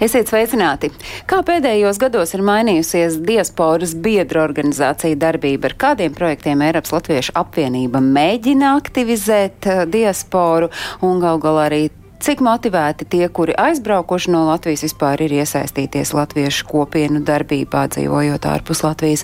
Esiet sveicināti! Kā pēdējos gados ir mainījusies diasporas biedru organizācija darbība, ar kādiem projektiem Eiropas Latviešu apvienība mēģina aktivizēt uh, diasporu un gal galā arī Cik motivēti tie, kuri aizbraukuši no Latvijas, vispār ir iesaistīties latviešu kopienu darbībā, dzīvojot ārpus Latvijas?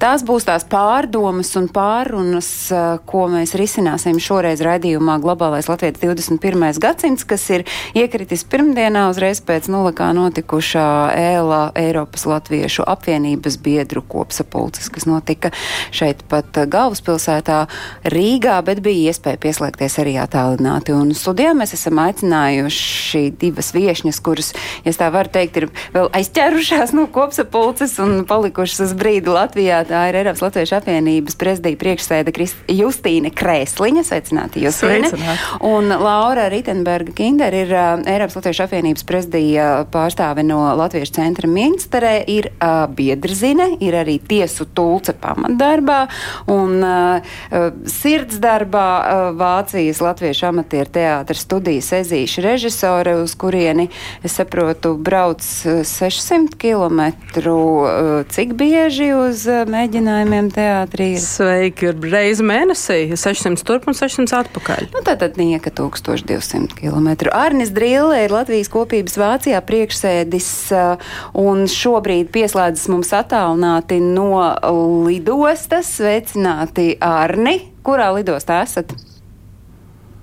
Tās būs tās pārdomas un pārunas, eh, ko mēs risināsim šoreiz raidījumā Globālais Latvijas 21. gadsimts, kas ir iekritis pirmdienā uzreiz pēc nulikā notikušā ēlā Eiropas Latviešu apvienības biedru kopsapulces, kas notika šeit pat galvaspilsētā Rīgā, bet bija iespēja pieslēgties arī attālināti. Un studijā mēs esam aicinājuši aicinājuši divas viešņas, kuras, ja tā var teikt, ir vēl aizķērušās no kopsapulces un palikušas uz brīdi Latvijā. Tā ir Eiropas Latviešu apvienības prezidija priekšsēda Krist Justīne Krēsliņa. Sveicināti Justīne. Un Laura Ritenberga Kinder ir uh, Eiropas Latviešu apvienības prezidija pārstāve no Latviešu centra Minsterē, ir uh, biedrzine, ir arī tiesu tulce pamatdarbā un uh, sirdsdarbā uh, Vācijas Latviešu amatieru teātra studijas ezīša režisore, uz kurieni, es saprotu, brauc 600 km. Cik bieži uz mēģinājumiem teātrī? Sveiki, ir reizi mēnesī, 600 turp un 600 atpakaļ. Nu, tātad nieka 1200 km. Arnis Drīle ir Latvijas kopības Vācijā priekšsēdis un šobrīd pieslēdzas mums attālināti no lidostas. Sveicināti, Arni! Kurā lidostā esat?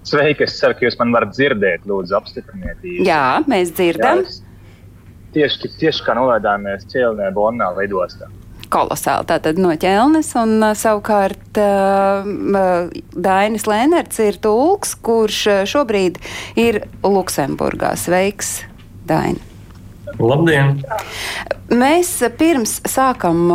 Sveiki, es ceru, ka jūs man varat dzirdēt. Lūdzu, apstipriniet. īsi. Jā, mēs dzirdam. Jā, es tieši, tieši kā nolēdāmies Čielnē, Bonnā lidostā. Kolosāli. Tātad no ķelnes un uh, savukārt uh, uh, Dainis Lēnerts ir tulks, kurš šobrīd ir Luksemburgā. Sveiks, Daini! Labdien! Mēs pirms sākam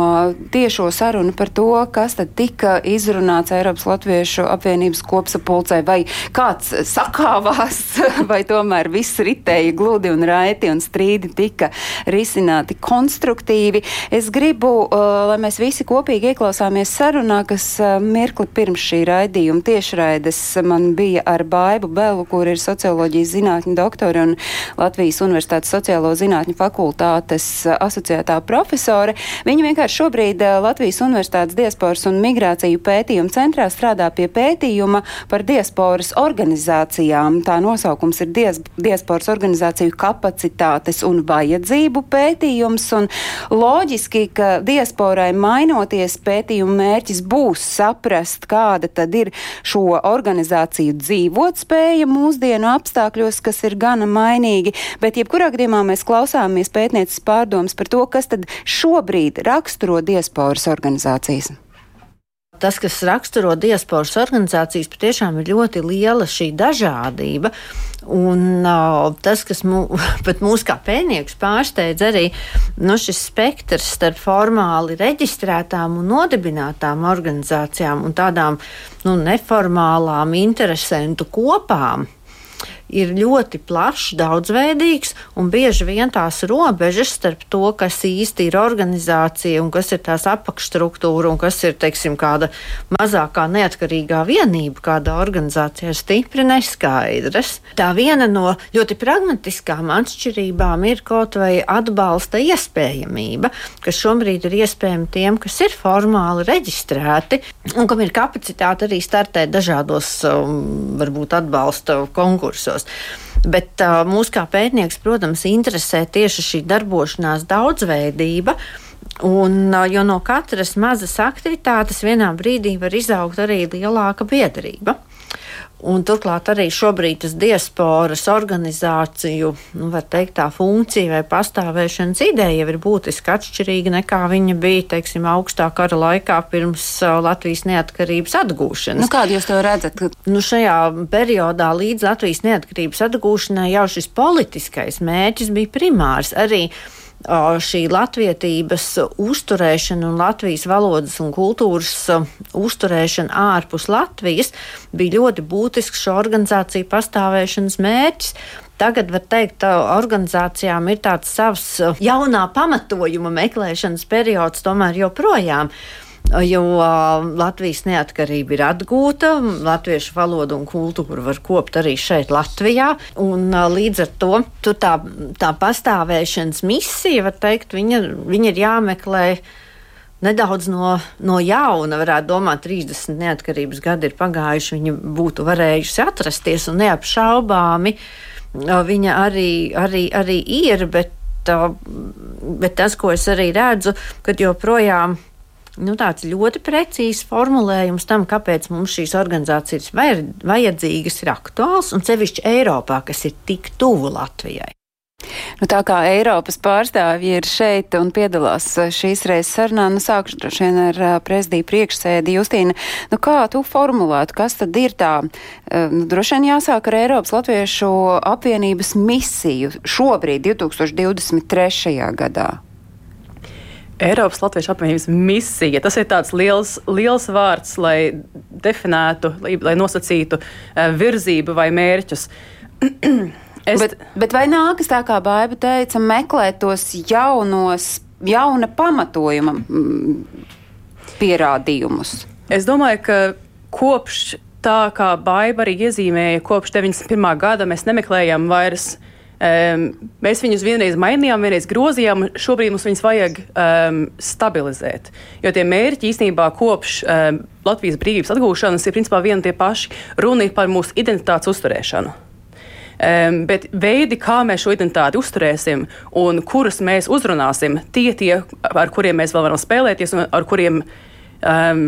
tiešo sarunu par to, kas tad tika izrunāts Eiropas Latviešu apvienības kopsapulcē, vai kāds sakāvās, vai tomēr viss ritēja gludi un raiti un strīdi tika risināti konstruktīvi. Es gribu, lai mēs visi kopīgi ieklausāmies sarunā, kas mirkli pirms šī raidījuma tiešraides man bija ar Baibu Belu, kur ir socioloģijas zinātņu doktori un Latvijas Universitātes sociālo zinātņu fakultātes asociētā profesore. Viņa vienkārši šobrīd eh, Latvijas Universitātes diasporas un migrāciju pētījumu centrā strādā pie pētījuma par diasporas organizācijām. Tā nosaukums ir dias, diasporas organizāciju kapacitātes un vajadzību pētījums. Un loģiski, ka diasporai mainoties pētījuma mērķis būs saprast, kāda tad ir šo organizāciju dzīvotspēja mūsdienu apstākļos, kas ir gana mainīgi. Bet jebkurā gadījumā mēs klausāmies pētnieces pārdomas par to, kas tad šobrīd raksturo diasporas organizācijas. Tas, kas raksturo diasporas organizācijas, patiešām ir ļoti liela šī dažādība. Un uh, tas, kas mū, pat mūs kā pētniekus pārsteidz, arī nu, šis spektrs starp formāli reģistrētām un nodibinātām organizācijām un tādām nu, neformālām interesantu kopām ir ļoti plašs, daudzveidīgs, un bieži vien tās robežas starp to, kas īsti ir organizācija un kas ir tās apakšstruktūra un kas ir, teiksim, kāda mazākā neatkarīgā vienība kādā organizācijā, ir stipri neskaidras. Tā viena no ļoti pragmatiskām atšķirībām ir kaut vai atbalsta iespējamība, kas šobrīd ir iespējama tiem, kas ir formāli reģistrēti un kam ir kapacitāte arī startēt dažādos, um, varbūt, atbalsta konkursos. Bet uh, mūs kā pētnieks, protams, interesē tieši šī darbošanās daudzveidība. Un, uh, jo no katras mazas aktivitātes vienā brīdī var izaugt arī lielāka biedrība. Un turklāt arī šobrīd tas diasporas organizāciju, nu, var teikt, tā funkcija vai pastāvēšanas ideja jau ir būtiski atšķirīga nekā viņa bija, teiksim, augstā kara laikā pirms uh, Latvijas neatkarības atgūšanas. Nu, kādu jūs to redzat? Nu, šajā periodā līdz Latvijas neatkarības atgūšanai jau šis politiskais mērķis bija primārs. Arī šī latvietības uzturēšana un Latvijas valodas un kultūras uzturēšana ārpus Latvijas bija ļoti būtisks šo organizāciju pastāvēšanas mērķis. Tagad var teikt, ka organizācijām ir tāds savs jaunā pamatojuma meklēšanas periods, tomēr joprojām jo Latvijas neatkarība ir atgūta, latviešu valodu un kultūru var kopt arī šeit, Latvijā. Un, līdz ar to tā, tā pastāvēšanas misija, var teikt, viņa, viņa ir jāmeklē nedaudz no, no jauna, varētu domāt, 30 neatkarības gadi ir pagājuši, viņa būtu varējusi atrasties un neapšaubāmi. Viņa arī, arī, arī ir, bet, bet tas, ko es arī redzu, kad joprojām nu, tāds ļoti precīzs formulējums tam, kāpēc mums šīs organizācijas vajadzīgas, ir aktuāls un sevišķi Eiropā, kas ir tik tuvu Latvijai. Nu, tā kā Eiropas pārstāvji ir šeit un piedalās šīs reizes sarunā, nu sākšu droši vien ar prezidiju priekšsēdi Justīna. Nu, kā tu formulētu, kas tad ir tā, nu, droši vien jāsāk ar Eiropas Latviešu apvienības misiju šobrīd, 2023. gadā? Eiropas Latvijas apvienības misija. Tas ir tāds liels, liels vārds, lai definētu, lai, lai nosacītu uh, virzību vai mērķus. es... bet, bet vai nākas tā, kā Baiba teica, meklēt tos jaunos, jauna pamatojuma mm, pierādījumus? Es domāju, ka kopš tā, kā Baiba arī iezīmēja, kopš 91. gada mēs nemeklējam vairs Um, mēs viņus vienreiz mainījām, vienreiz grozījām, šobrīd mums viņus vajag um, stabilizēt. Jo tie mērķi īstenībā kopš um, Latvijas brīvības atgūšanas ir principā vieni tie paši. Runa ir par mūsu identitātes uzturēšanu. Um, bet veidi, kā mēs šo identitāti uzturēsim un kurus mēs uzrunāsim, tie tie, ar kuriem mēs vēl varam spēlēties un ar kuriem, um,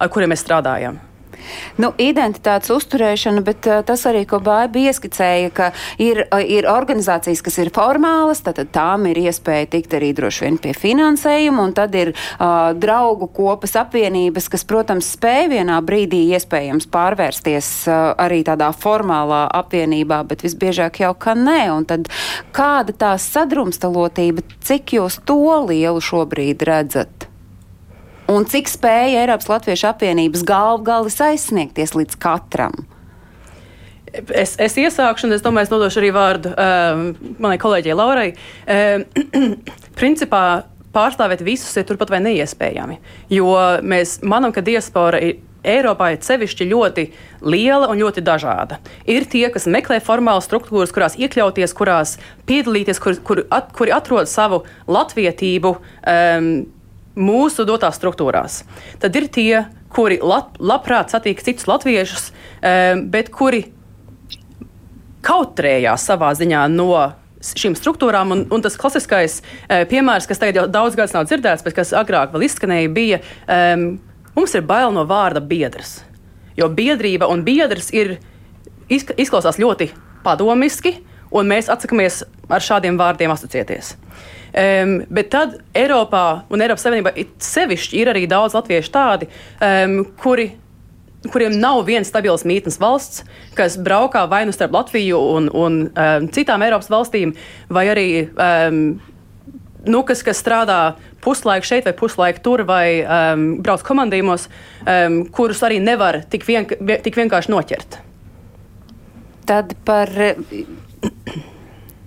ar kuriem mēs strādājam. Nu, identitātes uzturēšana, bet uh, tas arī, ko Bāba ieskicēja, ka ir, uh, ir organizācijas, kas ir formālas, tad tām ir iespēja tikt arī droši vien pie finansējuma, un tad ir uh, draugu kopas apvienības, kas, protams, spēj vienā brīdī iespējams pārvērsties uh, arī tādā formālā apvienībā, bet visbiežāk jau ka nē. Un tad kāda tā sadrumstalotība, cik jūs to lielu šobrīd redzat? Un cik spēja Eiropas Latviešu apvienības galvgalis aizsniegties līdz katram? Es, es iesākšu, un es domāju, es nodošu arī vārdu um, manai kolēģei Laurai. Um, principā pārstāvēt visus ir turpat vai neiespējami, jo mēs manām, ka diaspora ir. Eiropā ir sevišķi ļoti liela un ļoti dažāda. Ir tie, kas meklē formālas struktūras, kurās iekļauties, kurās piedalīties, kur, kur at, kuri atrod savu latvietību. Um, mūsu dotās struktūrās. Tad ir tie, kuri lab, labprāt satiek citus latviešus, bet kuri kautrējās savā ziņā no šīm struktūrām. Un, un tas klasiskais piemērs, kas tagad jau daudz gadus nav dzirdēts, bet kas agrāk vēl izskanēja, bija, um, mums ir bail no vārda biedrs. Jo biedrība un biedrs ir izklausās ļoti padomiski, un mēs atsakāmies ar šādiem vārdiem asociēties. Um, bet tad Eiropā un Eiropas Savienībā sevišķi ir arī daudz latviešu tādi, um, kuri kuriem nav viens stabils mītnes valsts, kas braukā vai nu starp Latviju un, un um, citām Eiropas valstīm, vai arī um, nu, kas, kas strādā puslaiku šeit vai puslaiku tur, vai um, brauc komandījumos, um, kurus arī nevar tik, vien, tik vienkārši noķert. Tad par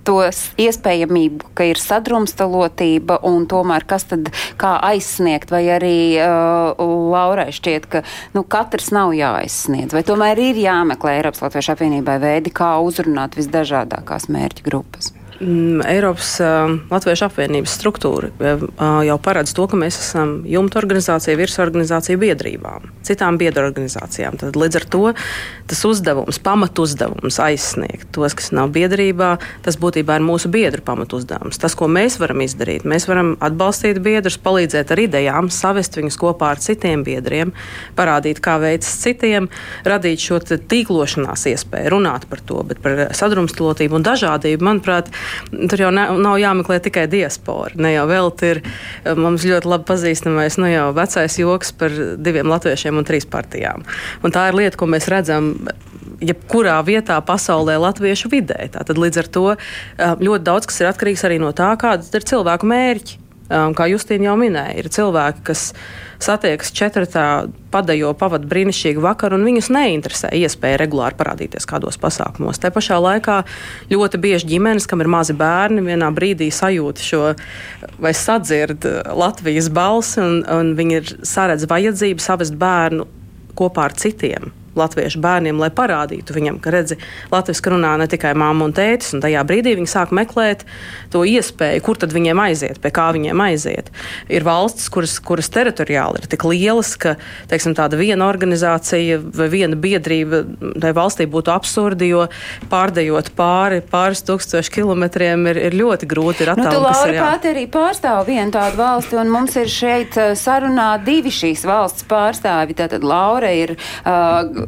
tos iespējamību, ka ir sadrumstalotība un tomēr kas tad kā aizsniegt, vai arī uh, Laurai šķiet, ka nu, katrs nav jāaizsniedz, vai tomēr ir jāmeklē Eiropas Latviešu apvienībai veidi, kā uzrunāt visdažādākās mērķu grupas. Mm, Eiropas Latviešu apvienības struktūra jau paredz to, ka mēs esam jumta organizācija, virsorganizācija biedrībām, citām biedru organizācijām. Tad, līdz ar to tas uzdevums, pamatu uzdevums aizsniegt tos, kas nav biedrībā, tas būtībā ir mūsu biedru pamatu uzdevums. Tas, ko mēs varam izdarīt, mēs varam atbalstīt biedrus, palīdzēt ar idejām, savest viņus kopā ar citiem biedriem, parādīt, kā veicas citiem, radīt šo tīklošanās iespēju, runāt par to, bet par sadrumstalotību un dažādību, manuprāt, Tur jau ne, nav jāmeklē tikai diaspora. Ne jau vēl ir mums ļoti labi pazīstamais nu jau vecais joks par diviem latviešiem un trīs partijām. Un tā ir lieta, ko mēs redzam jebkurā vietā pasaulē latviešu vidē. Tātad līdz ar to ļoti daudz kas ir atkarīgs arī no tā, kādas ir cilvēku mērķi. Kā Justīna jau minēja, ir cilvēki, kas satiekas četratā, padejo, pavadīja brīnišķīgu vakaru, un viņus neinteresē iespēja regulāri parādīties kādos pasākumos. Tā pašā laikā ļoti bieži ģimenes, kam ir mazi bērni, vienā brīdī sajūt šo vai sadzird Latvijas balsi, un, un viņi ir saredz vajadzību savest bērnu kopā ar citiem latviešu bērniem, lai parādītu viņam, ka redzi, latviešu runā ne tikai mamma un tētis, un tajā brīdī viņi sāk meklēt to iespēju, kur tad viņiem aiziet, pie kā viņiem aiziet. Ir valstis, kuras, kuras teritoriāli ir tik lielas, ka teiksim, tāda viena organizācija vai viena biedrība tai valstī būtu absurdi, jo pārdejot pāri pāris tūkstošu kilometriem ir, ir ļoti grūti. Ir nu, Laura, jā... pati arī pārstāv vienu tādu valsti, un mums ir šeit uh, sarunā divi šīs valsts pārstāvi. Tātad Laura ir uh,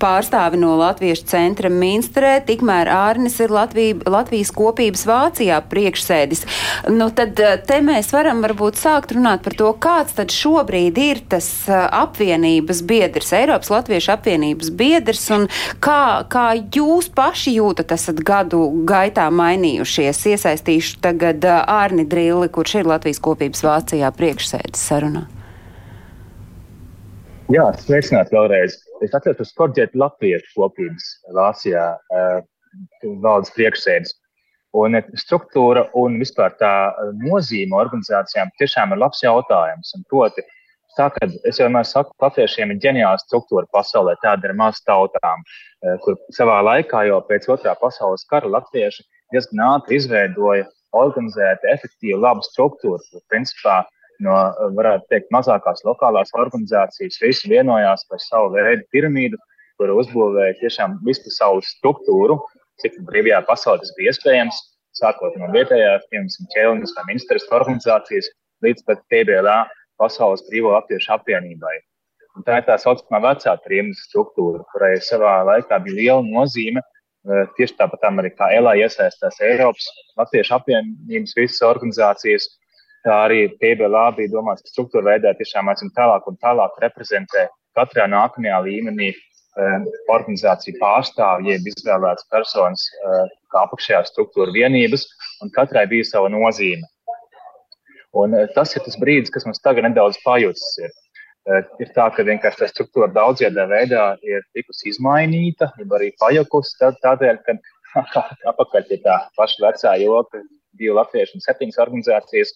pārstāvi no Latviešu centra Minstrē, tikmēr Ārnis ir Latvija, Latvijas kopības Vācijā priekšsēdis. Nu, tad eh, te mēs varam varbūt sākt runāt par to, kāds tad šobrīd ir tas eh, apvienības biedrs, Eiropas Latviešu apvienības biedrs, un kā, kā jūs paši jūtat, esat gadu gaitā mainījušies. Iesaistīšu tagad eh, Ārni Drilli, kurš ir Latvijas kopības Vācijā priekšsēdis sarunā. Jā, sveicināt vēlreiz. Es atceros korģēt Latviešu kopības Vācijā uh, valdes priekšsēdus. Un struktūra un vispār tā nozīme organizācijām tiešām ir labs jautājums. Un proti, tā, kad es jau vienmēr saku, latviešiem ir ģeniāla struktūra pasaulē, tāda ir maz tautām, kur savā laikā jau pēc otrā pasaules kara latvieši diezgan ātri izveidoja organizētu, efektīvu, labu struktūru, kur principā no, varētu teikt, mazākās lokālās organizācijas. Visi vienojās par savu veidu piramīdu, kur uzbūvēja tiešām visu savu struktūru, cik brīvajā pasaulē tas bija iespējams, sākot no vietējās, piemēram, ķēlnes vai ministrs organizācijas, līdz pat PBLA Pasaules Brīvo Latviešu apvienībai. Un tā ir tā saucamā vecā trījuma struktūra, kurai savā laikā bija liela nozīme. Tieši tāpat arī kā ELA iesaistās Eiropas Latviešu apvienības visas organizācijas, Tā arī PBLā bija domāts, ka struktūra veidā tiešām aicina tālāk un tālāk reprezentē katrā nākamajā līmenī um, organizāciju pārstāvju, jeb izvēlētas personas uh, kā apakšējā struktūra vienības, un katrai bija sava nozīme. Un uh, tas ir tas brīdis, kas mums tagad nedaudz pajūtas. Ir. Ir tā, ka vienkārši tā struktūra daudziedā veidā ir tikusi izmainīta, jau arī pajukusi tādēļ, ka apakaļ pie tā paša vecā joka bija latviešu un septiņas organizācijas,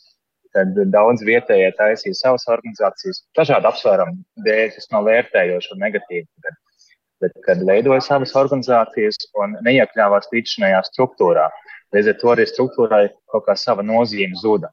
Tad daudz vietējie taisīja savas organizācijas. Dažādu apsvērumu dēļ es nav vērtējoši un negatīvi. Bet, kad veidoja savas organizācijas un neiekļāvās līdzinājā struktūrā, līdz ar to arī struktūrai kaut kā sava nozīme zuda.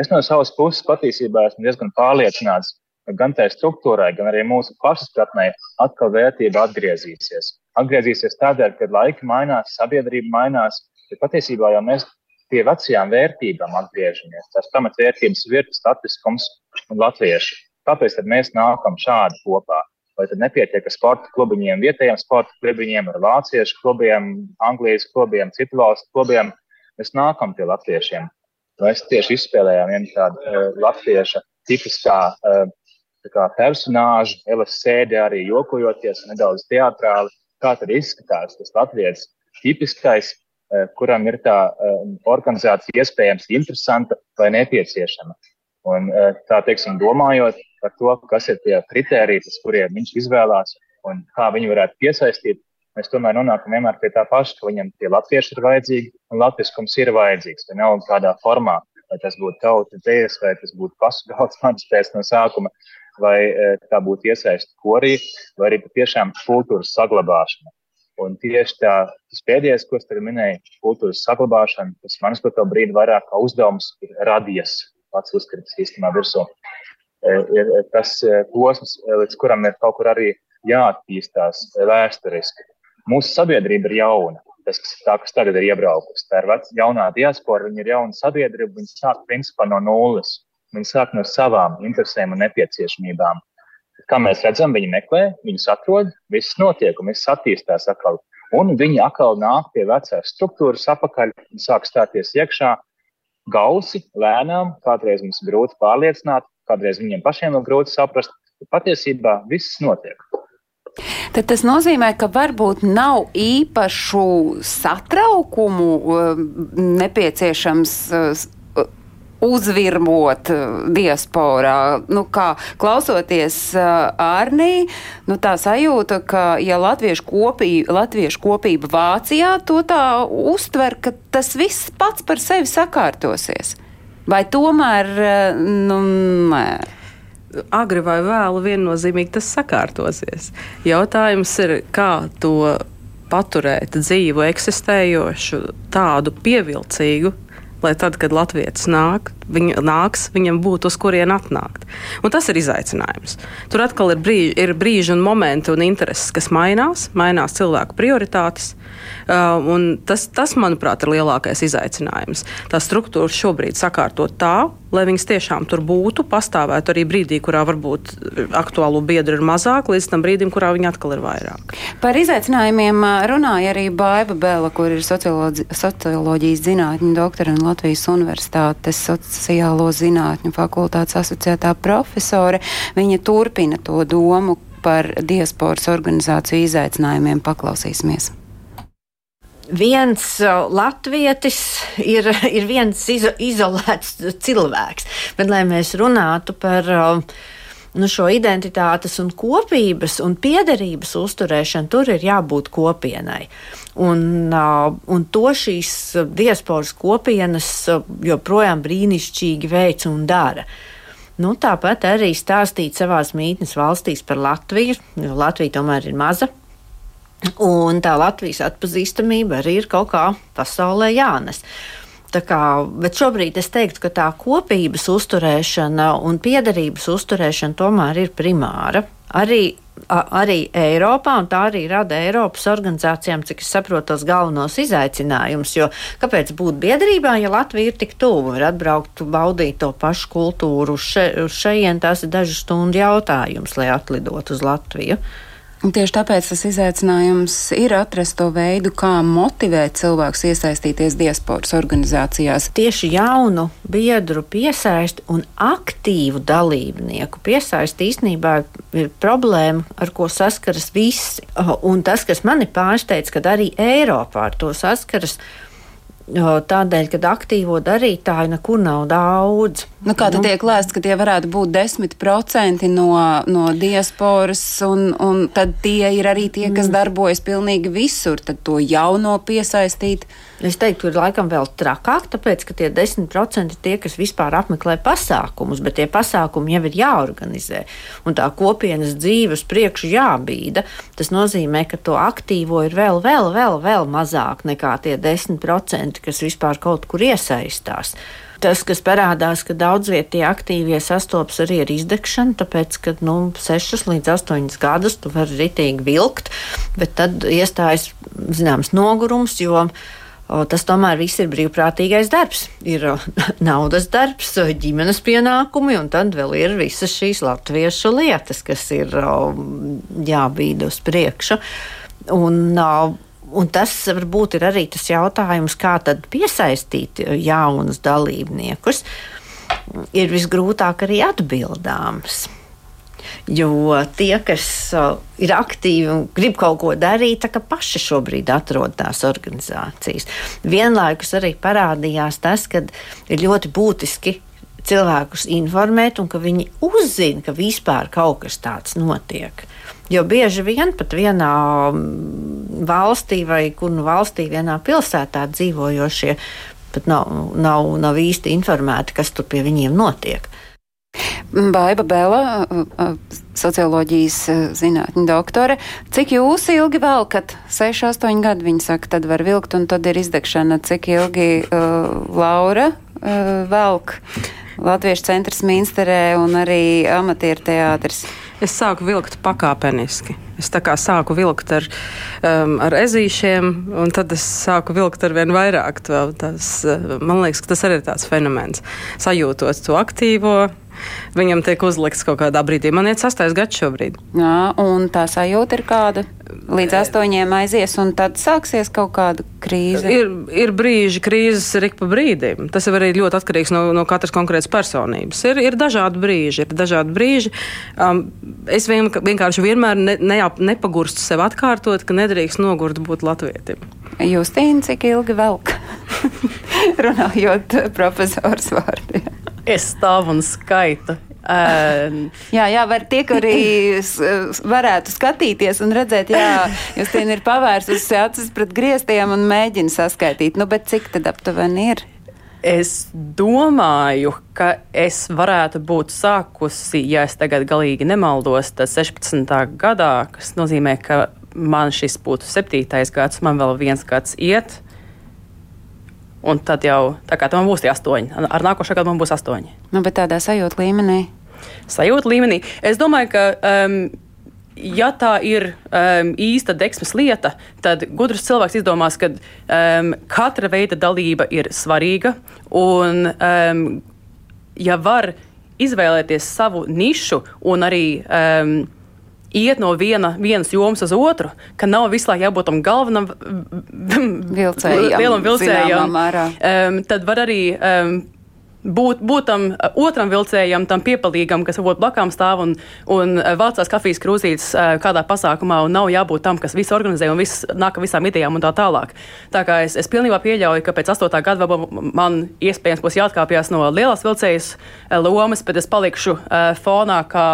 Es no savas puses patiesībā esmu diezgan pārliecināts, ka gan tai struktūrai, gan arī mūsu pašsaprātnē atkal vērtība atgriezīsies. Atgriezīsies tādēļ, ka laika mainās, sabiedrība mainās, bet patiesībā jau mēs pie vecajām vērtībām atgriežamies. Tās pamatvērtības ir statiskums un latvieši. Kāpēc mēs nākam šādi kopā? Vai tad nepietiek ar sporta klubiņiem, vietējiem sporta klubiņiem, ar vāciešu klubiem, anglijas klubiem, citu valstu klubiem? Mēs nākam pie latviešiem. Mēs tieši izspēlējām vienu tādu uh, latvieša tipiskā uh, kā personāžu, Elas sēdi arī jokojoties nedaudz teātrāli. Kā tad izskatās tas latviešu tipiskais kuram ir tā eh, organizācija iespējams interesanta vai nepieciešama. Un eh, tā, teiksim, domājot par to, kas ir tie kriteriji, pēc kuriem viņš izvēlās un kā viņi varētu piesaistīt, mēs tomēr nonākam vienmēr pie tā paša, ka viņam tie latvieši ir vajadzīgi un latviskums ir vajadzīgs. Tā nav kādā formā, vai tas būtu tauta dzēs, vai tas būtu pasu galds manas pēc no sākuma, vai tā būtu iesaista korī, vai arī patiešām kultūras saglabāšana. Un tieši tā, tas pēdējais, ko es tagad minēju, kultūras saglabāšana, tas man uz to brīdi vairāk kā uzdevums ir radies pats uzskats īstenībā virsū. E, ir tas e, posms, e, līdz kuram ir kaut kur arī jāattīstās vēsturiski. Mūsu sabiedrība ir jauna. Tas, kas, tā, kas tagad ir iebraukusi, tā ir vec, jaunā diaspora, viņa ir jauna sabiedrība, viņa sāk principā no nulles. Viņa sāk no savām interesēm un nepieciešamībām. Kā mēs redzam, viņi meklē, viņus atrod, viss notiek un viss attīstās atkal. Un viņi atkal nāk pie vecās struktūras apakaļ un sāk stāties iekšā gausi, lēnām. Kādreiz mums grūti pārliecināt, kādreiz viņiem pašiem ir grūti saprast, bet patiesībā viss notiek. Tad tas nozīmē, ka varbūt nav īpašu satraukumu uh, nepieciešams uh, uzvirmot diasporā. Nu, kā klausoties Ārnī, nu, tā sajūta, ka ja latviešu kopība, latviešu kopība Vācijā to tā uztver, ka tas viss pats par sevi sakārtosies. Vai tomēr, nu, nē agri vai vēlu viennozīmīgi tas sakārtosies. Jautājums ir, kā to paturēt dzīvu, eksistējošu, tādu pievilcīgu, lai tad, kad Latvijas nāk, viņa, nāks, viņam būtu uz kurien atnākt. Un tas ir izaicinājums. Tur atkal ir brīži, ir brīži un momenti un intereses, kas mainās, mainās cilvēku prioritātes. Uh, tas, tas, manuprāt, ir lielākais izaicinājums. Tā struktūra šobrīd sakārtot tā, lai viņas tiešām tur būtu, pastāvētu arī brīdī, kurā varbūt aktuālo biedru ir mazāk, līdz tam brīdim, kurā viņi atkal ir vairāk. Par izaicinājumiem runāja arī Baiva Bēla, kur ir socioloģi, socioloģijas zinātņu doktora un Latvijas Universitātes sociālo zinātņu fakultātes asociētā profesore. Viņa turpina to domu par diasporas organizāciju izaicinājumiem. Paklausīsimies viens latvietis ir, ir viens izo, izolēts cilvēks. Bet, lai mēs runātu par nu, šo identitātes un kopības un piederības uzturēšanu, tur ir jābūt kopienai. Un, un to šīs diasporas kopienas joprojām brīnišķīgi veic un dara. Nu, tāpat arī stāstīt savās mītnes valstīs par Latviju, jo Latvija tomēr ir maza Un tā Latvijas atpazīstamība arī ir kaut kā pasaulē jānes. Kā, bet šobrīd es teiktu, ka tā kopības uzturēšana un piederības uzturēšana tomēr ir primāra. Arī, a, arī Eiropā, un tā arī rada Eiropas organizācijām, cik es saprotu, tos galvenos izaicinājumus. Jo kāpēc būt biedrībā, ja Latvija ir tik tuvu, var atbraukt, baudīt to pašu kultūru še, uz šejien, tas ir dažu stundu jautājums, lai atlidotu uz Latviju. Tieši tāpēc tas izaicinājums ir atrast to veidu, kā motivēt cilvēkus iesaistīties diasporas organizācijās. Tieši jaunu biedru piesaisti un aktīvu dalībnieku piesaisti īstenībā ir problēma, ar ko saskaras visi. Un tas, kas mani pārsteidz, kad arī Eiropā ar to saskaras, Tādēļ, ka aktīvo darītāju nekur nav daudz. Nu, kā nu, tiek lēsts, ka tie varētu būt 10% no, no diasporas, un, un tad tie ir arī tie, kas mm. darbojas pilnīgi visur, tad to jauno piesaistīt. Es teiktu, ir laikam vēl trakāk, tāpēc, ka tie 10% ir tie, kas vispār apmeklē pasākumus, bet tie pasākumi jau ir jāorganizē. Un tā kopienas dzīves priekšu jābīda. Tas nozīmē, ka to aktīvo ir vēl, vēl, vēl, vēl mazāk nekā tie 10%, kas vispār kaut kur iesaistās tas, kas parādās, ka daudz vietā tie aktīvie sastopas arī ar izdegšanu, tāpēc, ka nu, 6 līdz 8 gadus tu vari ritīgi vilkt, bet tad iestājas zināms nogurums, jo Tas tomēr viss ir brīvprātīgais darbs. Ir naudas darbs, ģimenes pienākumi, un tad vēl ir visas šīs latviešu lietas, kas ir jābīda uz priekšu. Un, un tas varbūt ir arī tas jautājums, kā tad piesaistīt jaunus dalībniekus, ir visgrūtāk arī atbildāms. Jo tie, kas ir aktīvi un grib kaut ko darīt, paši šobrīd atrod tās organizācijas. Vienlaikus arī parādījās tas, ka ir ļoti būtiski cilvēkus informēt, un ka viņi uzzina, ka vispār kaut kas tāds notiek. Jo bieži vien pat vienā valstī vai kur nu valstī, vienā pilsētā dzīvojošie pat nav, nav, nav īsti informēti, kas tur pie viņiem notiek. Baiba Bela, socioloģijas zinātņu doktore. Cik jūs ilgi velkat? 6, 8 gadi, viņa saka, tad var vilkt, un tad ir izdegšana. Cik ilgi uh, Laura uh, velk? Latviešu centrs Minsterē un arī amatieru teātris. Es sāku vilkt pakāpeniski. Es tā kā sāku vilkt ar, um, ar ezīšiem, un tad es sāku vilkt ar vien vairāk. Tas, man liekas, ka tas arī ir tāds fenomens. Sajūtot to aktīvo, Viņam tiek uzlikts kaut kādā brīdī. Man ir sastais gads šobrīd. Jā, un tā sajūta ir kāda. Līdz astoņiem aizies, un tad sāksies kaut kāda krīze. Ir, ir brīži, krīzes ir ik pa brīdim. Tas jau arī ļoti atkarīgs no, no katras konkrētas personības. Ir, ir dažādi brīži. Ir dažādi brīži. Um, es vien, vienkārši vienmēr ne, ne, nepagurstu sev atkārtot, ka nedrīkst nogurt būt latvietim. Justīna, cik ilgi velk? Runājot profesors vārdiem. Es stāvu un skaitu. Um, jā, jā, var tie, kuri varētu skatīties un redzēt, jā, Justīna ir pavērsusi acis pret griestiem un mēģina saskaitīt. Nu, bet cik tad aptuveni ir? Es domāju, ka es varētu būt sākusi, ja es tagad galīgi nemaldos, tad 16. gadā, kas nozīmē, ka man šis būtu septītais gads, man vēl viens gads iet. Un tad jau tā kā tam būs tie astoņi. Ar nākošo gadu man būs astoņi. Nu, bet tādā sajūta līmenī. Sajūta līmenī. Es domāju, ka. Um, ja tā ir um, īsta deksmes lieta, tad gudrs cilvēks izdomās, ka um, katra veida dalība ir svarīga. Un, um, ja var izvēlēties savu nišu un arī um, iet no viena, vienas jomas uz otru, ka nav visu laiku jābūt tam galvenam vilcējam, lielam vilcējam, um, tad var arī um, būt, būt tam uh, otram vilcējam, tam piepalīgam, kas varbūt blakām stāv un, un uh, vācās kafijas krūzītes uh, kādā pasākumā, un nav jābūt tam, kas visu organizē un viss nāk ar visām idejām un tā tālāk. Tā kā es, es pilnībā pieļauju, ka pēc astotā gada man iespējams būs jāatkāpjas no lielās vilcējas lomas, bet es palikšu fonā kā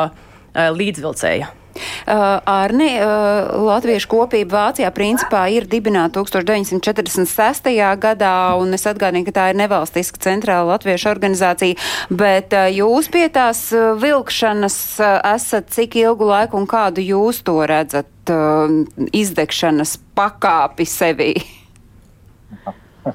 līdzvilcēja. Uh, Arni, uh, Latviešu kopība Vācijā principā ir dibināta 1946. gadā, un es atgādinu, ka tā ir nevalstiska centrāla latviešu organizācija, bet uh, jūs pie tās vilkšanas esat cik ilgu laiku un kādu jūs to redzat izdegšanas pakāpi sevī?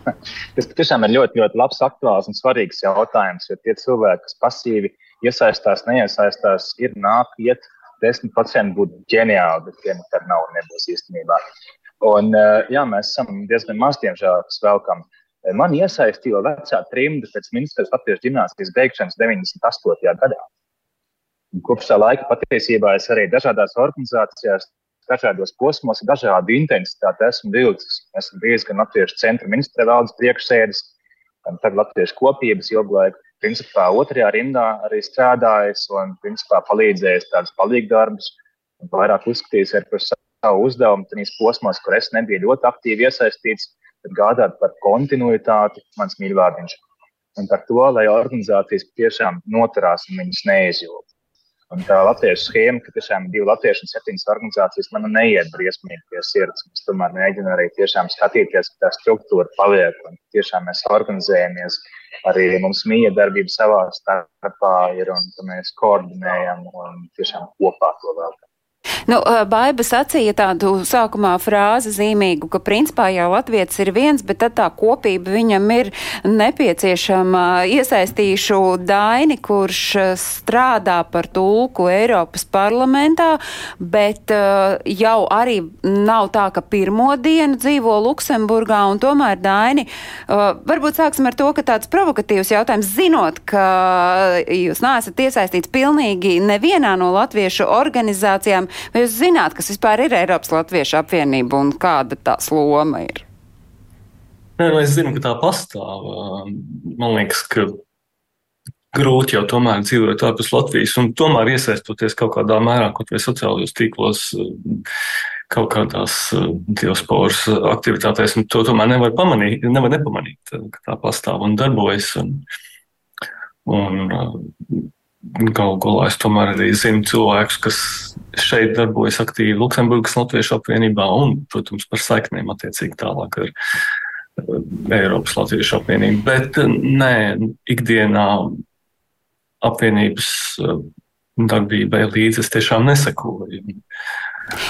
Tas tiešām ir ļoti, ļoti labs, aktuāls un svarīgs jautājums, jo tie cilvēki, kas pasīvi iesaistās, neiesaistās, ir nāk, iet 10% būtu ģeniāli, bet tie nekad nav un nebūs īstenībā. Un, eh, jā, mēs esam diezgan maz, diemžēl, kas velkam. Eh, man iesaistīja vecā trimda pēc ministrs Latvijas gimnāzijas beigšanas 98. gadā. Kopš tā laika patiesībā es arī dažādās organizācijās, dažādos posmos, dažādu intensitāti esmu vilcis. Esmu bijis gan Latvijas centra ministra valdes priekšsēdis, gan Latvijas kopības ilgu laiku principā otrajā rindā arī strādājis un principā palīdzējis tādus palīgdarbus vairāk uzskatījis par savu uzdevumu tenīs posmos, kur es nebiju ļoti aktīvi iesaistīts, bet gādāt par kontinuitāti, mans mīļvārdiņš. Un par to, lai organizācijas tiešām noturās un viņas neizjūt. Un tā latviešu schēma, ka tiešām divi latvieši un septiņas organizācijas man neiet briesmīgi pie sirds. Es tomēr mēģinu arī tiešām skatīties, ka tā struktūra paliek un tiešām mēs organizējamies. Arī mums mīja darbība savā starpā ir un mēs koordinējam un tiešām kopā to veltam. Nu, Baiba sacīja tādu sākumā frāzi zīmīgu, ka principā jau latvietis ir viens, bet tad tā kopība viņam ir nepieciešama. Iesaistīšu Daini, kurš strādā par tulku Eiropas parlamentā, bet jau arī nav tā, ka pirmo dienu dzīvo Luksemburgā, un tomēr Daini, varbūt sāksim ar to, ka tāds provokatīvs jautājums, zinot, ka jūs neesat iesaistīts pilnīgi nevienā no latviešu organizācijām, Vai jūs zināt, kas vispār ir Eiropas Latviešu apvienība un kāda tās loma ir? Nē, nu es zinu, ka tā pastāv. Man liekas, ka grūti jau tomēr dzīvot ārpus Latvijas un tomēr iesaistoties kaut kādā mērā, kaut vai sociālajos tīklos, kaut kādās diasporas aktivitātēs, un to tomēr nevar pamanīt, nevar nepamanīt, ka tā pastāv un darbojas. Un, un Galu galā es tomēr arī zinu cilvēkus, kas šeit darbojas aktīvi Luksemburgas Latviešu apvienībā un, protams, par saiknēm attiecīgi tālāk ar eh, Eiropas Latviešu apvienību. Bet eh, nē, ikdienā apvienības eh, darbībai līdzi es tiešām nesakoju.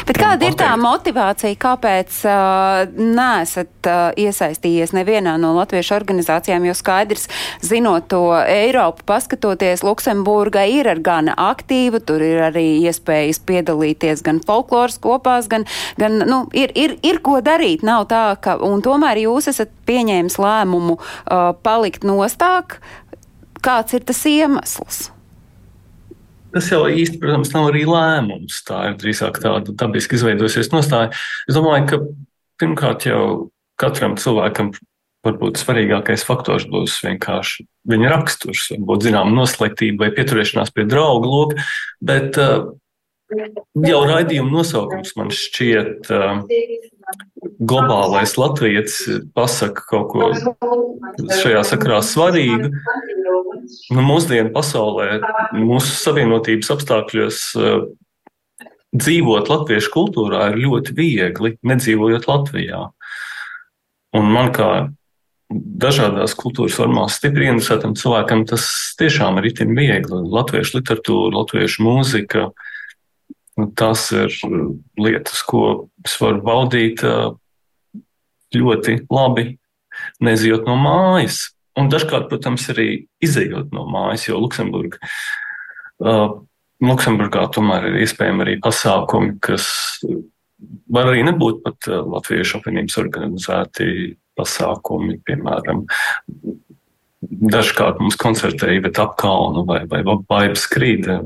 Bet kāda ir tā motivācija, kāpēc uh, neesat uh, iesaistījies nevienā no latviešu organizācijām, jo skaidrs, zinot to Eiropu, paskatoties, Luksemburga ir ar gana aktīvu, tur ir arī iespējas piedalīties gan folkloras kopās, gan, gan nu, ir, ir, ir ko darīt. Nav tā, ka, un tomēr jūs esat pieņēmis lēmumu uh, palikt nostāk. Kāds ir tas iemesls? Tas jau īsti, protams, nav arī lēmums. Tā ir drīzāk tāda dabiski izveidojusies nostāja. Es domāju, ka pirmkārt jau katram cilvēkam varbūt svarīgākais faktors būs vienkārši viņa raksturs, varbūt zināma noslēgtība vai pieturēšanās pie draugu loka. Bet uh, jau raidījuma nosaukums man šķiet uh, globālais latviečs pasaka kaut ko šajā sakrā svarīgu. Nu, mūsdienu pasaulē, mūsu savienotības apstākļos uh, dzīvot latviešu kultūrā ir ļoti viegli, nedzīvojot Latvijā. Un man kā dažādās kultūras formās stipri interesētam cilvēkam tas tiešām ir itin viegli. Latviešu literatūra, latviešu mūzika, nu, tas ir lietas, ko es varu baudīt ļoti labi, nezijot no mājas. Un dažkārt, protams, arī izējot no mājas, jo Luksemburga, uh, Luksemburgā tomēr ir iespējami arī pasākumi, kas var arī nebūt pat Latviešu apvienības organizēti pasākumi, piemēram, dažkārt mums koncertēja Iveta apkalnu vai, vai Baiba skrīda.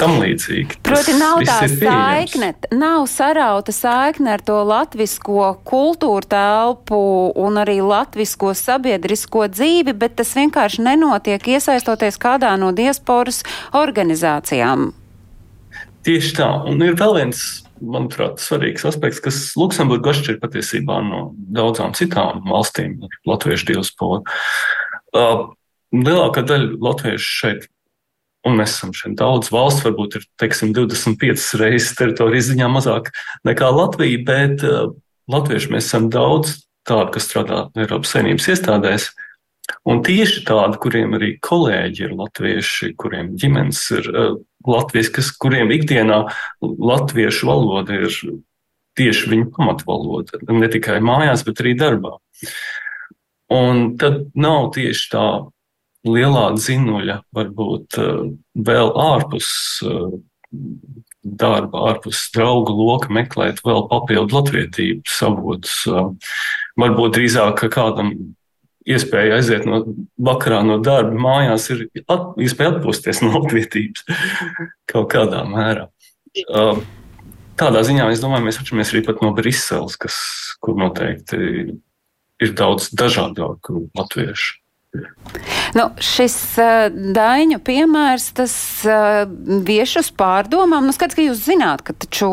Tam līdzīgi. Proti, nav tā saikne, nav sarauta saikne ar to latvisko kultūru telpu un arī latvisko sabiedrisko dzīvi, bet tas vienkārši nenotiek iesaistoties kādā no diasporas organizācijām. Tieši tā. Un ir vēl viens manuprāt, svarīgs aspekts, kas Luksemburgu atšķir patiesībā no daudzām citām valstīm, latviešu diasporu. Uh, lielākā daļa latviešu šeit, un mēs esam šeit daudz valsts, varbūt ir teiksim, 25 reizes teritorijas ziņā mazāk nekā Latvija, bet uh, latvieši mēs esam daudz tādu, kas strādā Eiropas saimnības iestādēs. Un tieši tādi, kuriem arī kolēģi ir latvieši, kuriem ģimenes ir uh, latviskas, kuriem ikdienā latviešu valoda ir tieši viņu pamatvaloda. Ne tikai mājās, bet arī darbā. Un tad nav tieši tā lielā dzinuļa, varbūt uh, vēl ārpus uh, darba, ārpus draugu loka meklēt vēl papildu latviedības avotus. Uh, varbūt drīzāk kādam iespēja aiziet no vakarā no darba mājās, ir at, iespēja atpūsties no latviedzības kaut kādā mērā. Tādā ziņā es domāju, mēs atšķiramies arī no Briseles, kas, kur noteikti ir daudz dažādāku latviešu. Nu, šis uh, daņu piemērs, tas uh, vieš uz pārdomām. Nu, skats, ka jūs zināt, ka taču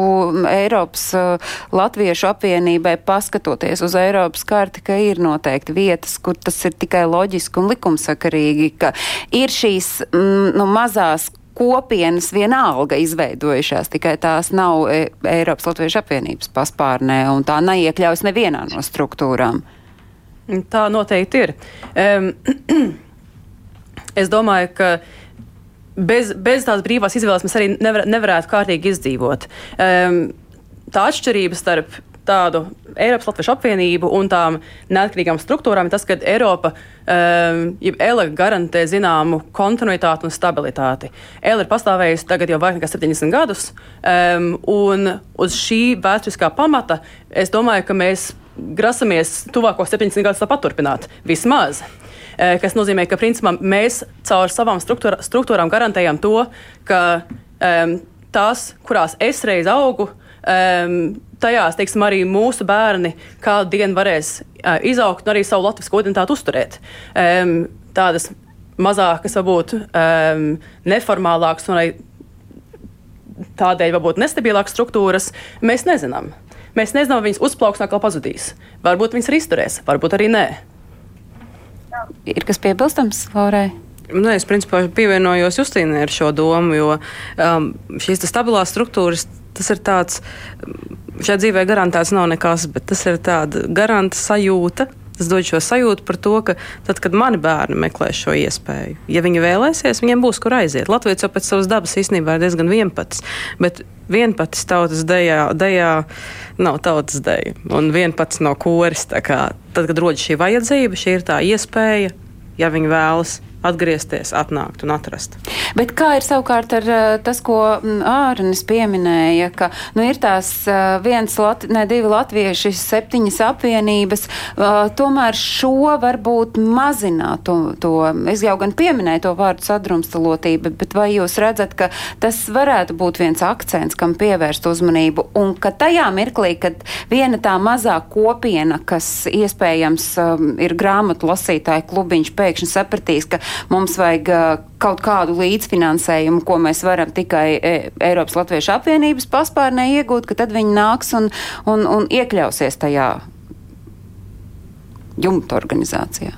Eiropas uh, Latviešu apvienībai paskatoties uz Eiropas karti, ka ir noteikti vietas, kur tas ir tikai loģiski un likumsakarīgi, ka ir šīs mm, nu, mazās kopienas vienalga izveidojušās, tikai tās nav Eiropas Latviešu apvienības paspārnē un tā neiekļaus nevienā no struktūrām. Tā noteikti ir. Um, es domāju, ka bez, bez tādas brīvās izvēles mēs arī nevar, nevarētu kārtīgi izdzīvot. Um, tā atšķirība starp tādu Eiropas Latviešu apvienību un tām neatkarīgām struktūrām ir tas, ka Eiropa, um, ELA garantē zināmu kontinuitāti un stabilitāti. ELA ir pastāvējusi tagad jau vairāk nekā 70 gadus, um, un uz šī vēsturiskā pamata es domāju, ka mēs grasamies tuvāko 70 gadus tāpat turpināt. Vismaz. Kas nozīmē, ka principā, mēs caur savām struktūrām garantējam to, ka um, tās, kurās es reiz augu, um, tajās teiksim, arī mūsu bērni kādu dienu varēs uh, izaugt un arī savu latviešu identitāti uzturēt. Um, tādas mazākas, varbūt um, neformālākas un tādēļ varbūt nestabilākas struktūras, mēs nezinām. Mēs nezinām, vai viņas uzplauks, nākamā pazudīs. Varbūt viņas arī izturēs, varbūt arī nē. Ir kas piebilstams, Laurai? Nu, es principā pievienojos Justīnai ar šo domu, jo um, šīs stabilās struktūras tas ir tāds, šajā dzīvē garantēts nav nekas, bet tas ir tāds garanta sajūta, Tas dod šo sajūtu par to, ka tad, kad mani bērni meklēs šo iespēju, ja viņi vēlēsies, viņiem būs kur aiziet. Latvijas jau pēc savas dabas īstenībā ir diezgan vienpats, vienpats tautas dejā, dejā nav tautas deja, un vienpats nav koris. Tad, kad rodas šī vajadzība, šī ir tā iespēja, ja viņi vēlas atgriezties, atnākt un atrast. Bet kā ir savukārt ar uh, tas, ko mm, Ārnis pieminēja, ka nu, ir tās uh, viens, lat, ne divi latvieši, septiņas apvienības, uh, tomēr šo varbūt mazināt to, to. Es jau gan pieminēju to vārdu sadrumstalotība, bet vai jūs redzat, ka tas varētu būt viens akcents, kam pievērst uzmanību, un ka tajā mirklī, kad viena tā mazā kopiena, kas iespējams ir grāmatu lasītāju klubiņš, pēkšņi sapratīs, ka mums vajag kaut kādu līdzfinansējumu, ko mēs varam tikai Eiropas Latviešu apvienības paspārnē iegūt, ka tad viņi nāks un, un, un iekļausies tajā jumta organizācijā.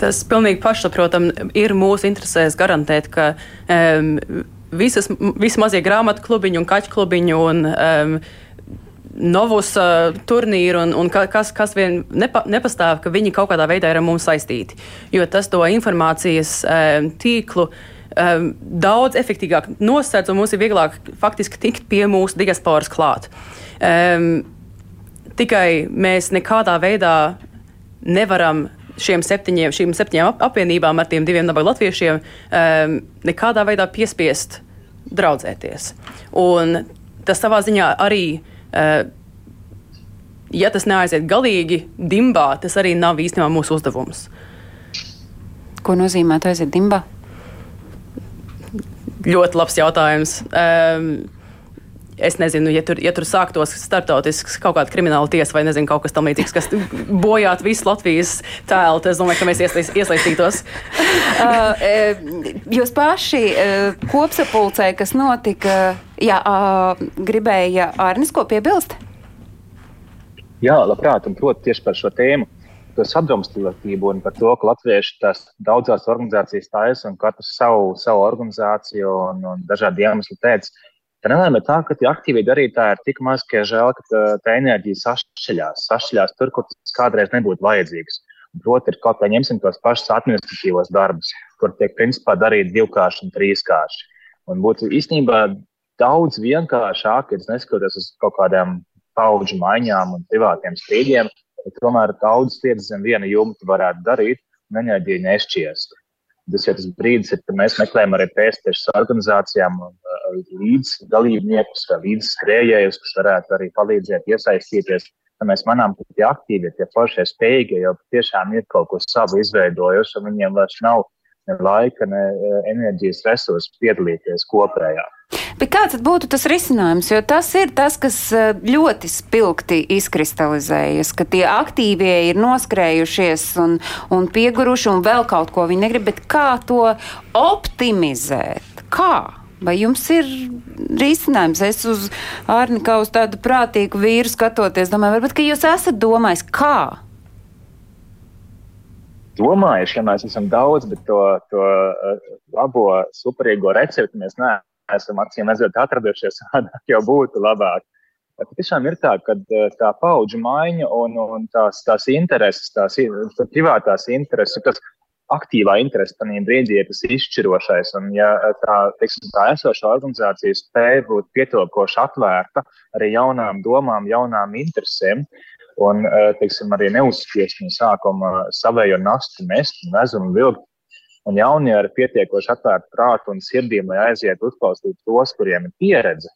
Tas pilnīgi pašsaprotam ir mūsu interesēs garantēt, ka um, visas, visi mazie grāmatu klubiņi un kaķu klubiņi un um, novus uh, turnīru un, un kas, kas vien nepa, nepastāv, ka viņi kaut kādā veidā ir ar mums saistīti. Jo tas to informācijas um, tīklu um, daudz efektīvāk nosēdz un mums ir vieglāk faktiski tikt pie mūsu diasporas klāt. Um, tikai mēs nekādā veidā nevaram šiem septiņiem, šīm septiņām apvienībām ar tiem diviem nabaga latviešiem um, nekādā veidā piespiest draudzēties. Un tas savā ziņā arī uh, Eh, ja tas neaiziet galīgi dimbā, tas arī nav īstenībā mūsu uzdevums. Ko nozīmē tas aiziet dimbā? Ļoti labs jautājums. Um, es nezinu, ja tur, ja tur sāktos startautisks kaut kāda krimināla tiesa vai nezinu, kaut kas tamlīdzīgs, kas bojātu visu Latvijas tēlu, tad es domāju, ka mēs ieslēs, ieslēgtītos. uh, e, jūs paši uh, kopsapulcē, kas notika, jā, uh, gribēja Arnis ko piebilst? Jā, labprāt, un proti tieši par šo tēmu. To sadrumstalotību un par to, ka latvieši tās daudzās organizācijas taisa un katrs savu, savu organizāciju un, un dažādu iemeslu pēc Tā nelēma ir tā, ka tie aktīvie darītāji ir tik maz, ka žēl, ka tā, tā enerģija sašķeļās. Sašķeļās tur, kur tas kādreiz nebūtu vajadzīgs. Proti, ir kaut kā ņemsim tos pašus administratīvos darbus, kur tiek principā darīti divkārši un trīskārši. Un būtu īstenībā daudz vienkāršāk, ja neskatoties uz kaut kādām paudžu maiņām un privātiem strīdiem, bet tomēr daudz lietas zem viena jumta varētu darīt un enerģiju nešķiest. Tas jau tas brīdis, ir, kad mēs meklējam arī pēcteču organizācijām līdz dalībniekus vai līdz skrējējus, kas varētu arī palīdzēt iesaistīties. Tad mēs manām, ka tie aktīvi, tie foršie spējīgie jau tiešām ir kaut ko savu izveidojuši, un viņiem vairs nav ne laika, ne enerģijas resursu piedalīties kopējā. Kāds būtu tas risinājums? Jo tas ir tas, kas eh, ļoti spilgti izkristalizējas, ka tie aktīvie ir noskrējušies un, un pieguruši un vēl kaut ko viņi negrib, bet kā to optimizēt? Kā? Vai jums ir risinājums? Es uz Arni kā uz tādu prātīgu vīru skatoties, domāju, varbūt, ka jūs esat domājis, kā? Domājuši, ka mēs esam daudz, bet to, to eh, labo, superīgo recepti mēs neesam esam acīm redzot atradušies, jau būtu labāk. Bet tiešām ir tā, ka eh, tā paudžu maiņa un, un tās, tās intereses, tās tā privātās intereses, tas aktīvā interese tajā brīdī ir tas izšķirošais. Un, ja tā, teiksim, tā esošā organizācija spēja būt pietiekoši atvērta arī jaunām domām, jaunām interesēm, un eh, teiksim, arī neuzspiest no sākuma savējo nastu mest un vezumu vilkt Un jaunie ar pietiekoši atvērtu prātu un sirdīm, lai aizietu uzklausīt tos, kuriem ir pieredze.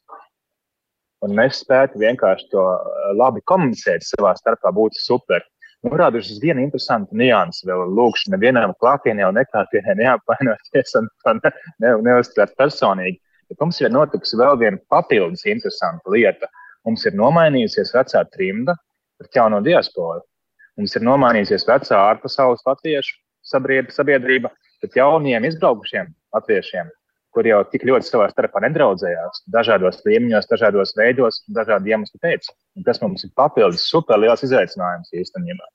Un mēs spētu vienkārši to eh, labi komunicēt savā starpā, būtu super. Norādīšu uz vienu interesantu niansu, vēl lūkšu nevienam klātienē un neklātienē neapvainoties un ne, ne, neuztvert personīgi. Bet mums ir notikusi vēl viena papildus interesanta lieta. Mums ir nomainījusies vecā trimda pret jauno diasporu. Mums ir nomainījusies vecā ārpasaules latviešu sabiedrība bet jauniem izbraukušiem latviešiem, kur jau tik ļoti savā starpā nedraudzējās, dažādos līmeņos, dažādos veidos, dažādu iemeslu pēc. Un tas mums ir papildus super liels izaicinājums īstenībā.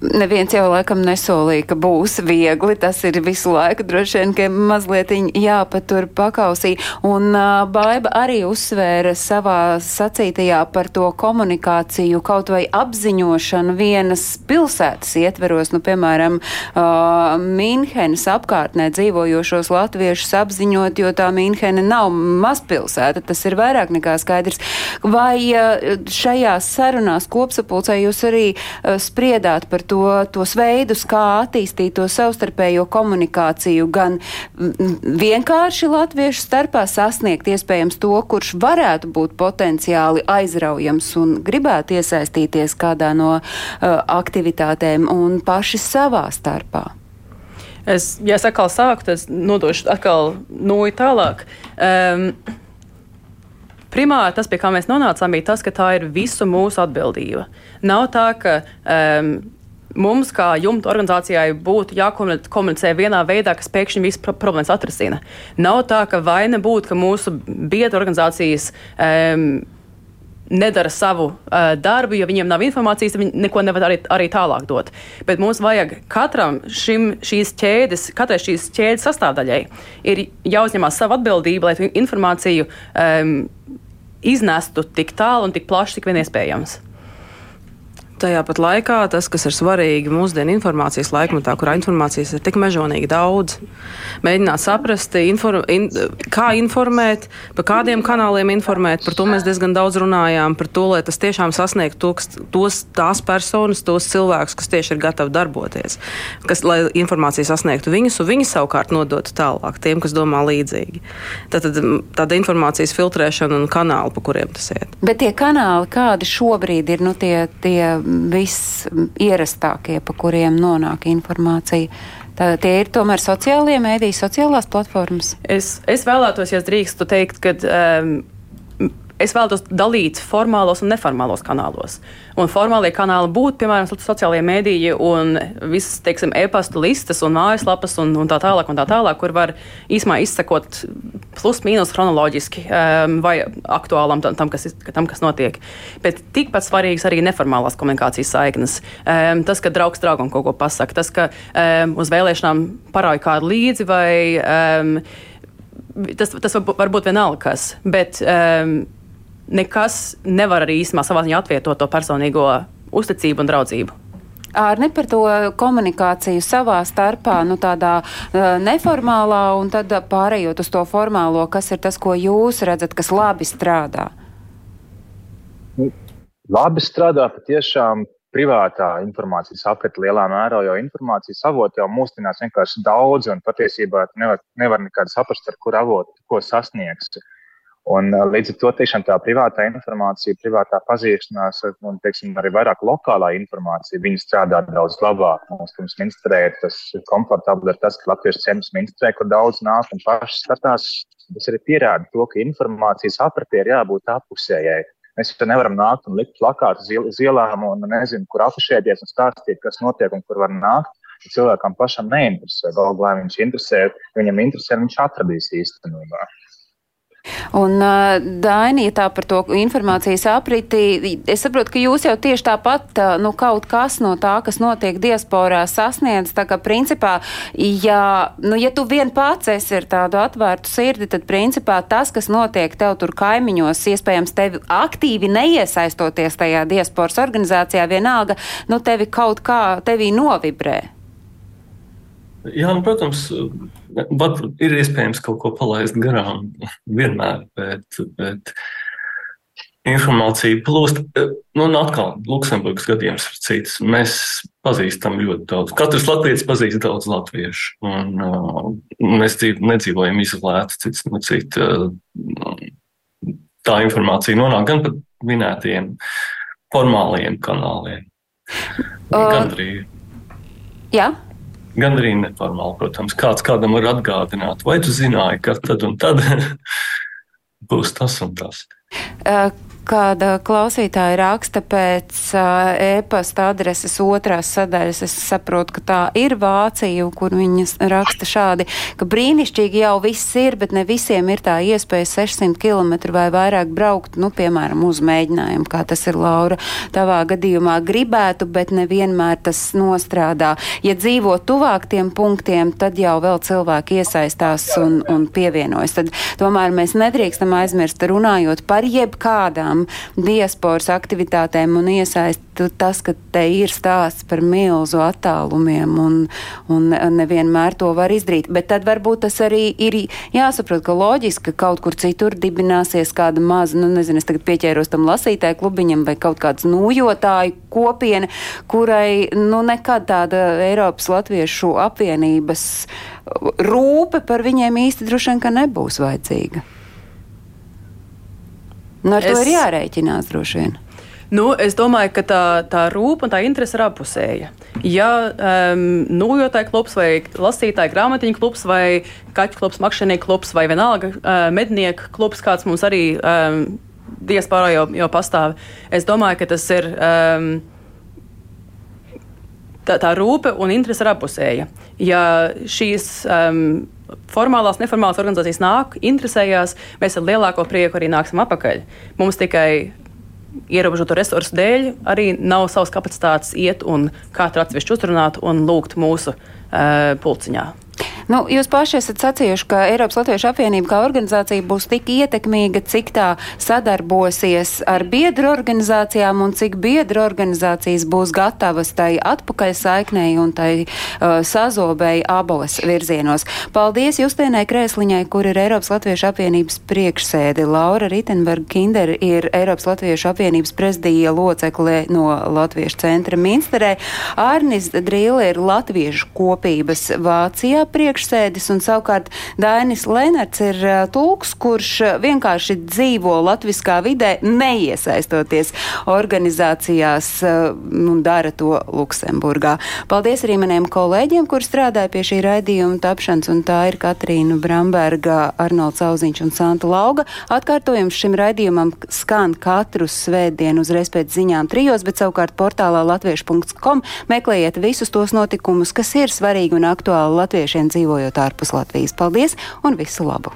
Neviens jau laikam nesolīja, ka būs viegli. Tas ir visu laiku droši vien, ka mazliet jāpatur pakausī. Un uh, Baiba arī uzsvēra savā sacītajā par to komunikāciju, kaut vai apziņošanu vienas pilsētas ietveros, nu, piemēram, uh, Minhenes apkārtnē dzīvojošos latviešus apziņot, jo tā Minhene nav mazpilsēta, tas ir vairāk nekā skaidrs. Vai uh, šajās sarunās kopsapulcē jūs arī uh, spriedāt? Spriedāt par to, tos veidus, kā attīstīt to savstarpējo komunikāciju, gan vienkārši latviešu starpā sasniegt iespējams to, kurš varētu būt potenciāli aizraujams un gribētu iesaistīties kādā no uh, aktivitātēm un paši savā starpā. Es, ja es atkal sāku, tad nodošu atkal nūju tālāk. Um, Primāri tas, pie kā mēs nonācām, bija tas, ka tā ir visu mūsu atbildība. Nav tā, ka um, mums, kā jumta organizācijai, būtu jākomunicē vienā veidā, kas pēkšņi visas pro problēmas atrisina. Nav tā, ka vaina būtu, ka mūsu biedru organizācijas um, nedara savu uh, darbu, jo viņiem nav informācijas, viņi neko nevar arī, arī tālāk dot. Bet mums vajag katram šim, šīs ķēdes, katrai šīs ķēdes sastāvdaļai ir jāuzņemās savu atbildību, lai informāciju um, iznestu tik tālu un tik plaši, cik vien iespējams. Tajā pat laikā tas, kas ir svarīgi mūsdienu informācijas laikmetā, kurā informācijas ir tik mežonīgi daudz, mēģināt saprast, inform, in, kā informēt, pa kādiem kanāliem informēt. Par to mēs diezgan daudz runājām, par to, lai tas tiešām sasniegtu to, tos, tās personas, tos cilvēkus, kas tieši ir gatavi darboties, kas, lai informācija sasniegtu viņus, un viņi savukārt nodotu tālāk tiem, kas domā līdzīgi. Tad, tad tāda informācijas filtrēšana un kanāli, pa kuriem tas iet. Bet tie kanāli, kādi šobrīd ir, nu tie, tie visierastākie, pa kuriem nonāk informācija. Tā, tie ir tomēr sociālie mēdīji, sociālās platformas. Es, es vēlētos, ja drīkstu teikt, ka um, es vēlos dalīt formālos un neformālos kanālos. Un formālie kanāli būtu, piemēram, sociālajie mēdīji un visas, teiksim, e-pastu listas un mājaslapas un, un tā tālāk, un tā tālāk, kur var īsumā izsekot plus mīnus chronoloģiski um, vai aktuālam tam, tam, kas, tam, kas notiek. Bet tikpat svarīgas arī neformālās komunikācijas saiknes. Um, tas, ka draugs draugam kaut ko pasaka, tas, ka um, uz vēlēšanām parauj kādu līdzi vai um, tas, tas var būt vienalga kas. Bet, um, nekas nevar arī īstenībā savā ziņā atvietot to personīgo uzticību un draudzību. Ārne par to komunikāciju savā starpā, nu tādā uh, neformālā un tad pārējot uz to formālo, kas ir tas, ko jūs redzat, kas labi strādā? Nu, labi strādā patiešām privātā informācijas aprite lielā mērā, jo informācijas avoti jau mūsdienās vienkārši daudz un patiesībā nevar, nevar nekādu saprast, ar kur avotu ko sasniegs. Uh, Un, līdz ar to tiešām tā privātā informācija, privātā pazīšanās un teiksim, arī vairāk lokālā informācija, viņi strādā daudz labāk. Mums, pirms ministrē, tas komfortabli ir tas, ka latvieši ciemos ministrē, kur daudz nāk un paši skatās. Tas arī pierāda to, ka informācijas apritē ir jābūt apusējai. Mēs te nevaram nākt un likt plakātu uz ielām un nezinu, kur afišēties un stāstīt, kas notiek un kur var nākt. Cilvēkam pašam neinteresē. Galu galā viņš interesē, viņam interesē, viņš atradīs īstenībā. Un, uh, Daini, ja tā par to informācijas apriti, es saprotu, ka jūs jau tieši tāpat, uh, nu, kaut kas no tā, kas notiek diasporā, sasniedz. Tā kā, principā, ja, nu, ja tu vien pats esi ar tādu atvērtu sirdi, tad, principā, tas, kas notiek tev tur kaimiņos, iespējams, tevi aktīvi neiesaistoties tajā diasporas organizācijā, vienalga, nu, tevi kaut kā tevī novibrē. Jā, nu, protams, ir iespējams kaut ko palaist garām vienmēr, bet, bet informācija plūst. Nu, un atkal, Luksemburgas gadījums ir cits. Mēs pazīstam ļoti daudz. Katrs latviečs pazīst daudz latviešu. Un, uh, mēs dzīv, nedzīvojam izolēti cits no cita. Tā informācija nonāk gan pat minētajiem formālajiem kanāliem. Uh, gan arī. Jā. Gan arī neformāli, protams. Kāds kādam var atgādināt, vai tu zināji, ka tad un tad būs tas un tas. Uh, kāda klausītāja raksta pēc uh, e-pasta adreses otrās sadaļas. Es saprotu, ka tā ir Vācija, kur viņas raksta šādi, ka brīnišķīgi jau viss ir, bet ne visiem ir tā iespēja 600 km vai vairāk braukt, nu, piemēram, uz mēģinājumu, kā tas ir Laura. Tavā gadījumā gribētu, bet nevienmēr tas nostrādā. Ja dzīvo tuvāk tiem punktiem, tad jau vēl cilvēki iesaistās un, un pievienojas. Tad tomēr mēs nedrīkstam aizmirst runājot par jebkādām citām diasporas aktivitātēm un iesaistu tas, ka te ir stāsts par milzu attālumiem un, un nevienmēr to var izdarīt. Bet tad varbūt tas arī ir jāsaprot, ka loģiski, ka kaut kur citur dibināsies kāda maza, nu nezinu, es tagad pieķēros tam lasītāju klubiņam vai kaut kāds nūjotāju kopiena, kurai nu nekad tāda Eiropas Latviešu apvienības rūpe par viņiem īsti droši vien, nebūs vajadzīga. Nu, ar es... to ir jārēķinās droši vien. Nu, es domāju, ka tā, tā rūpa un tā interese ir apusēja. Ja um, nūjotāja klubs vai lasītāja grāmatiņu klubs vai kaķu klubs, makšķernieku klubs vai vienalga uh, mednieku klubs, kāds mums arī um, diasporā jau, jau pastāv, es domāju, ka tas ir. Um, tā, tā rūpe un interese ir apusēja. Ja šīs um, formālās, neformālās organizācijas nāk, interesējās, mēs ar lielāko prieku arī nāksim atpakaļ. Mums tikai ierobežotu resursu dēļ arī nav savas kapacitātes iet un katru atsevišķi uzrunāt un lūgt mūsu uh, pulciņā. Nu, jūs paši esat sacījuši, ka Eiropas Latviešu apvienība kā organizācija būs tik ietekmīga, cik tā sadarbosies ar biedru organizācijām un cik biedru organizācijas būs gatavas tai atpakaļ saiknei un tai uh, sazobēji abos virzienos. Paldies Justēnai Krēsliņai, kur ir Eiropas Latviešu apvienības priekšsēde. Laura Ritenberga Kinder ir Eiropas Latviešu apvienības prezidija locekle no Latviešu centra Minsterē. Arnis Drīle ir Latviešu kopības Vācijā priekšsēde priekšsēdis, un savukārt Dainis Lenards ir tulks, kurš vienkārši dzīvo latviskā vidē, neiesaistoties organizācijās un dara to Luksemburgā. Paldies arī maniem kolēģiem, kur strādāja pie šī raidījuma tapšanas, un tā ir Katrīna Bramberga, Arnolds Auziņš un Santa Lauga. Atkārtojums šim raidījumam skan katru svētdienu uzreiz pēc ziņām trijos, bet savukārt portālā latviešu.com meklējiet visus tos notikumus, kas ir svarīgi un aktuāli latviešiem dzīvot dzīvojot ārpus Latvijas. Paldies un visu labu!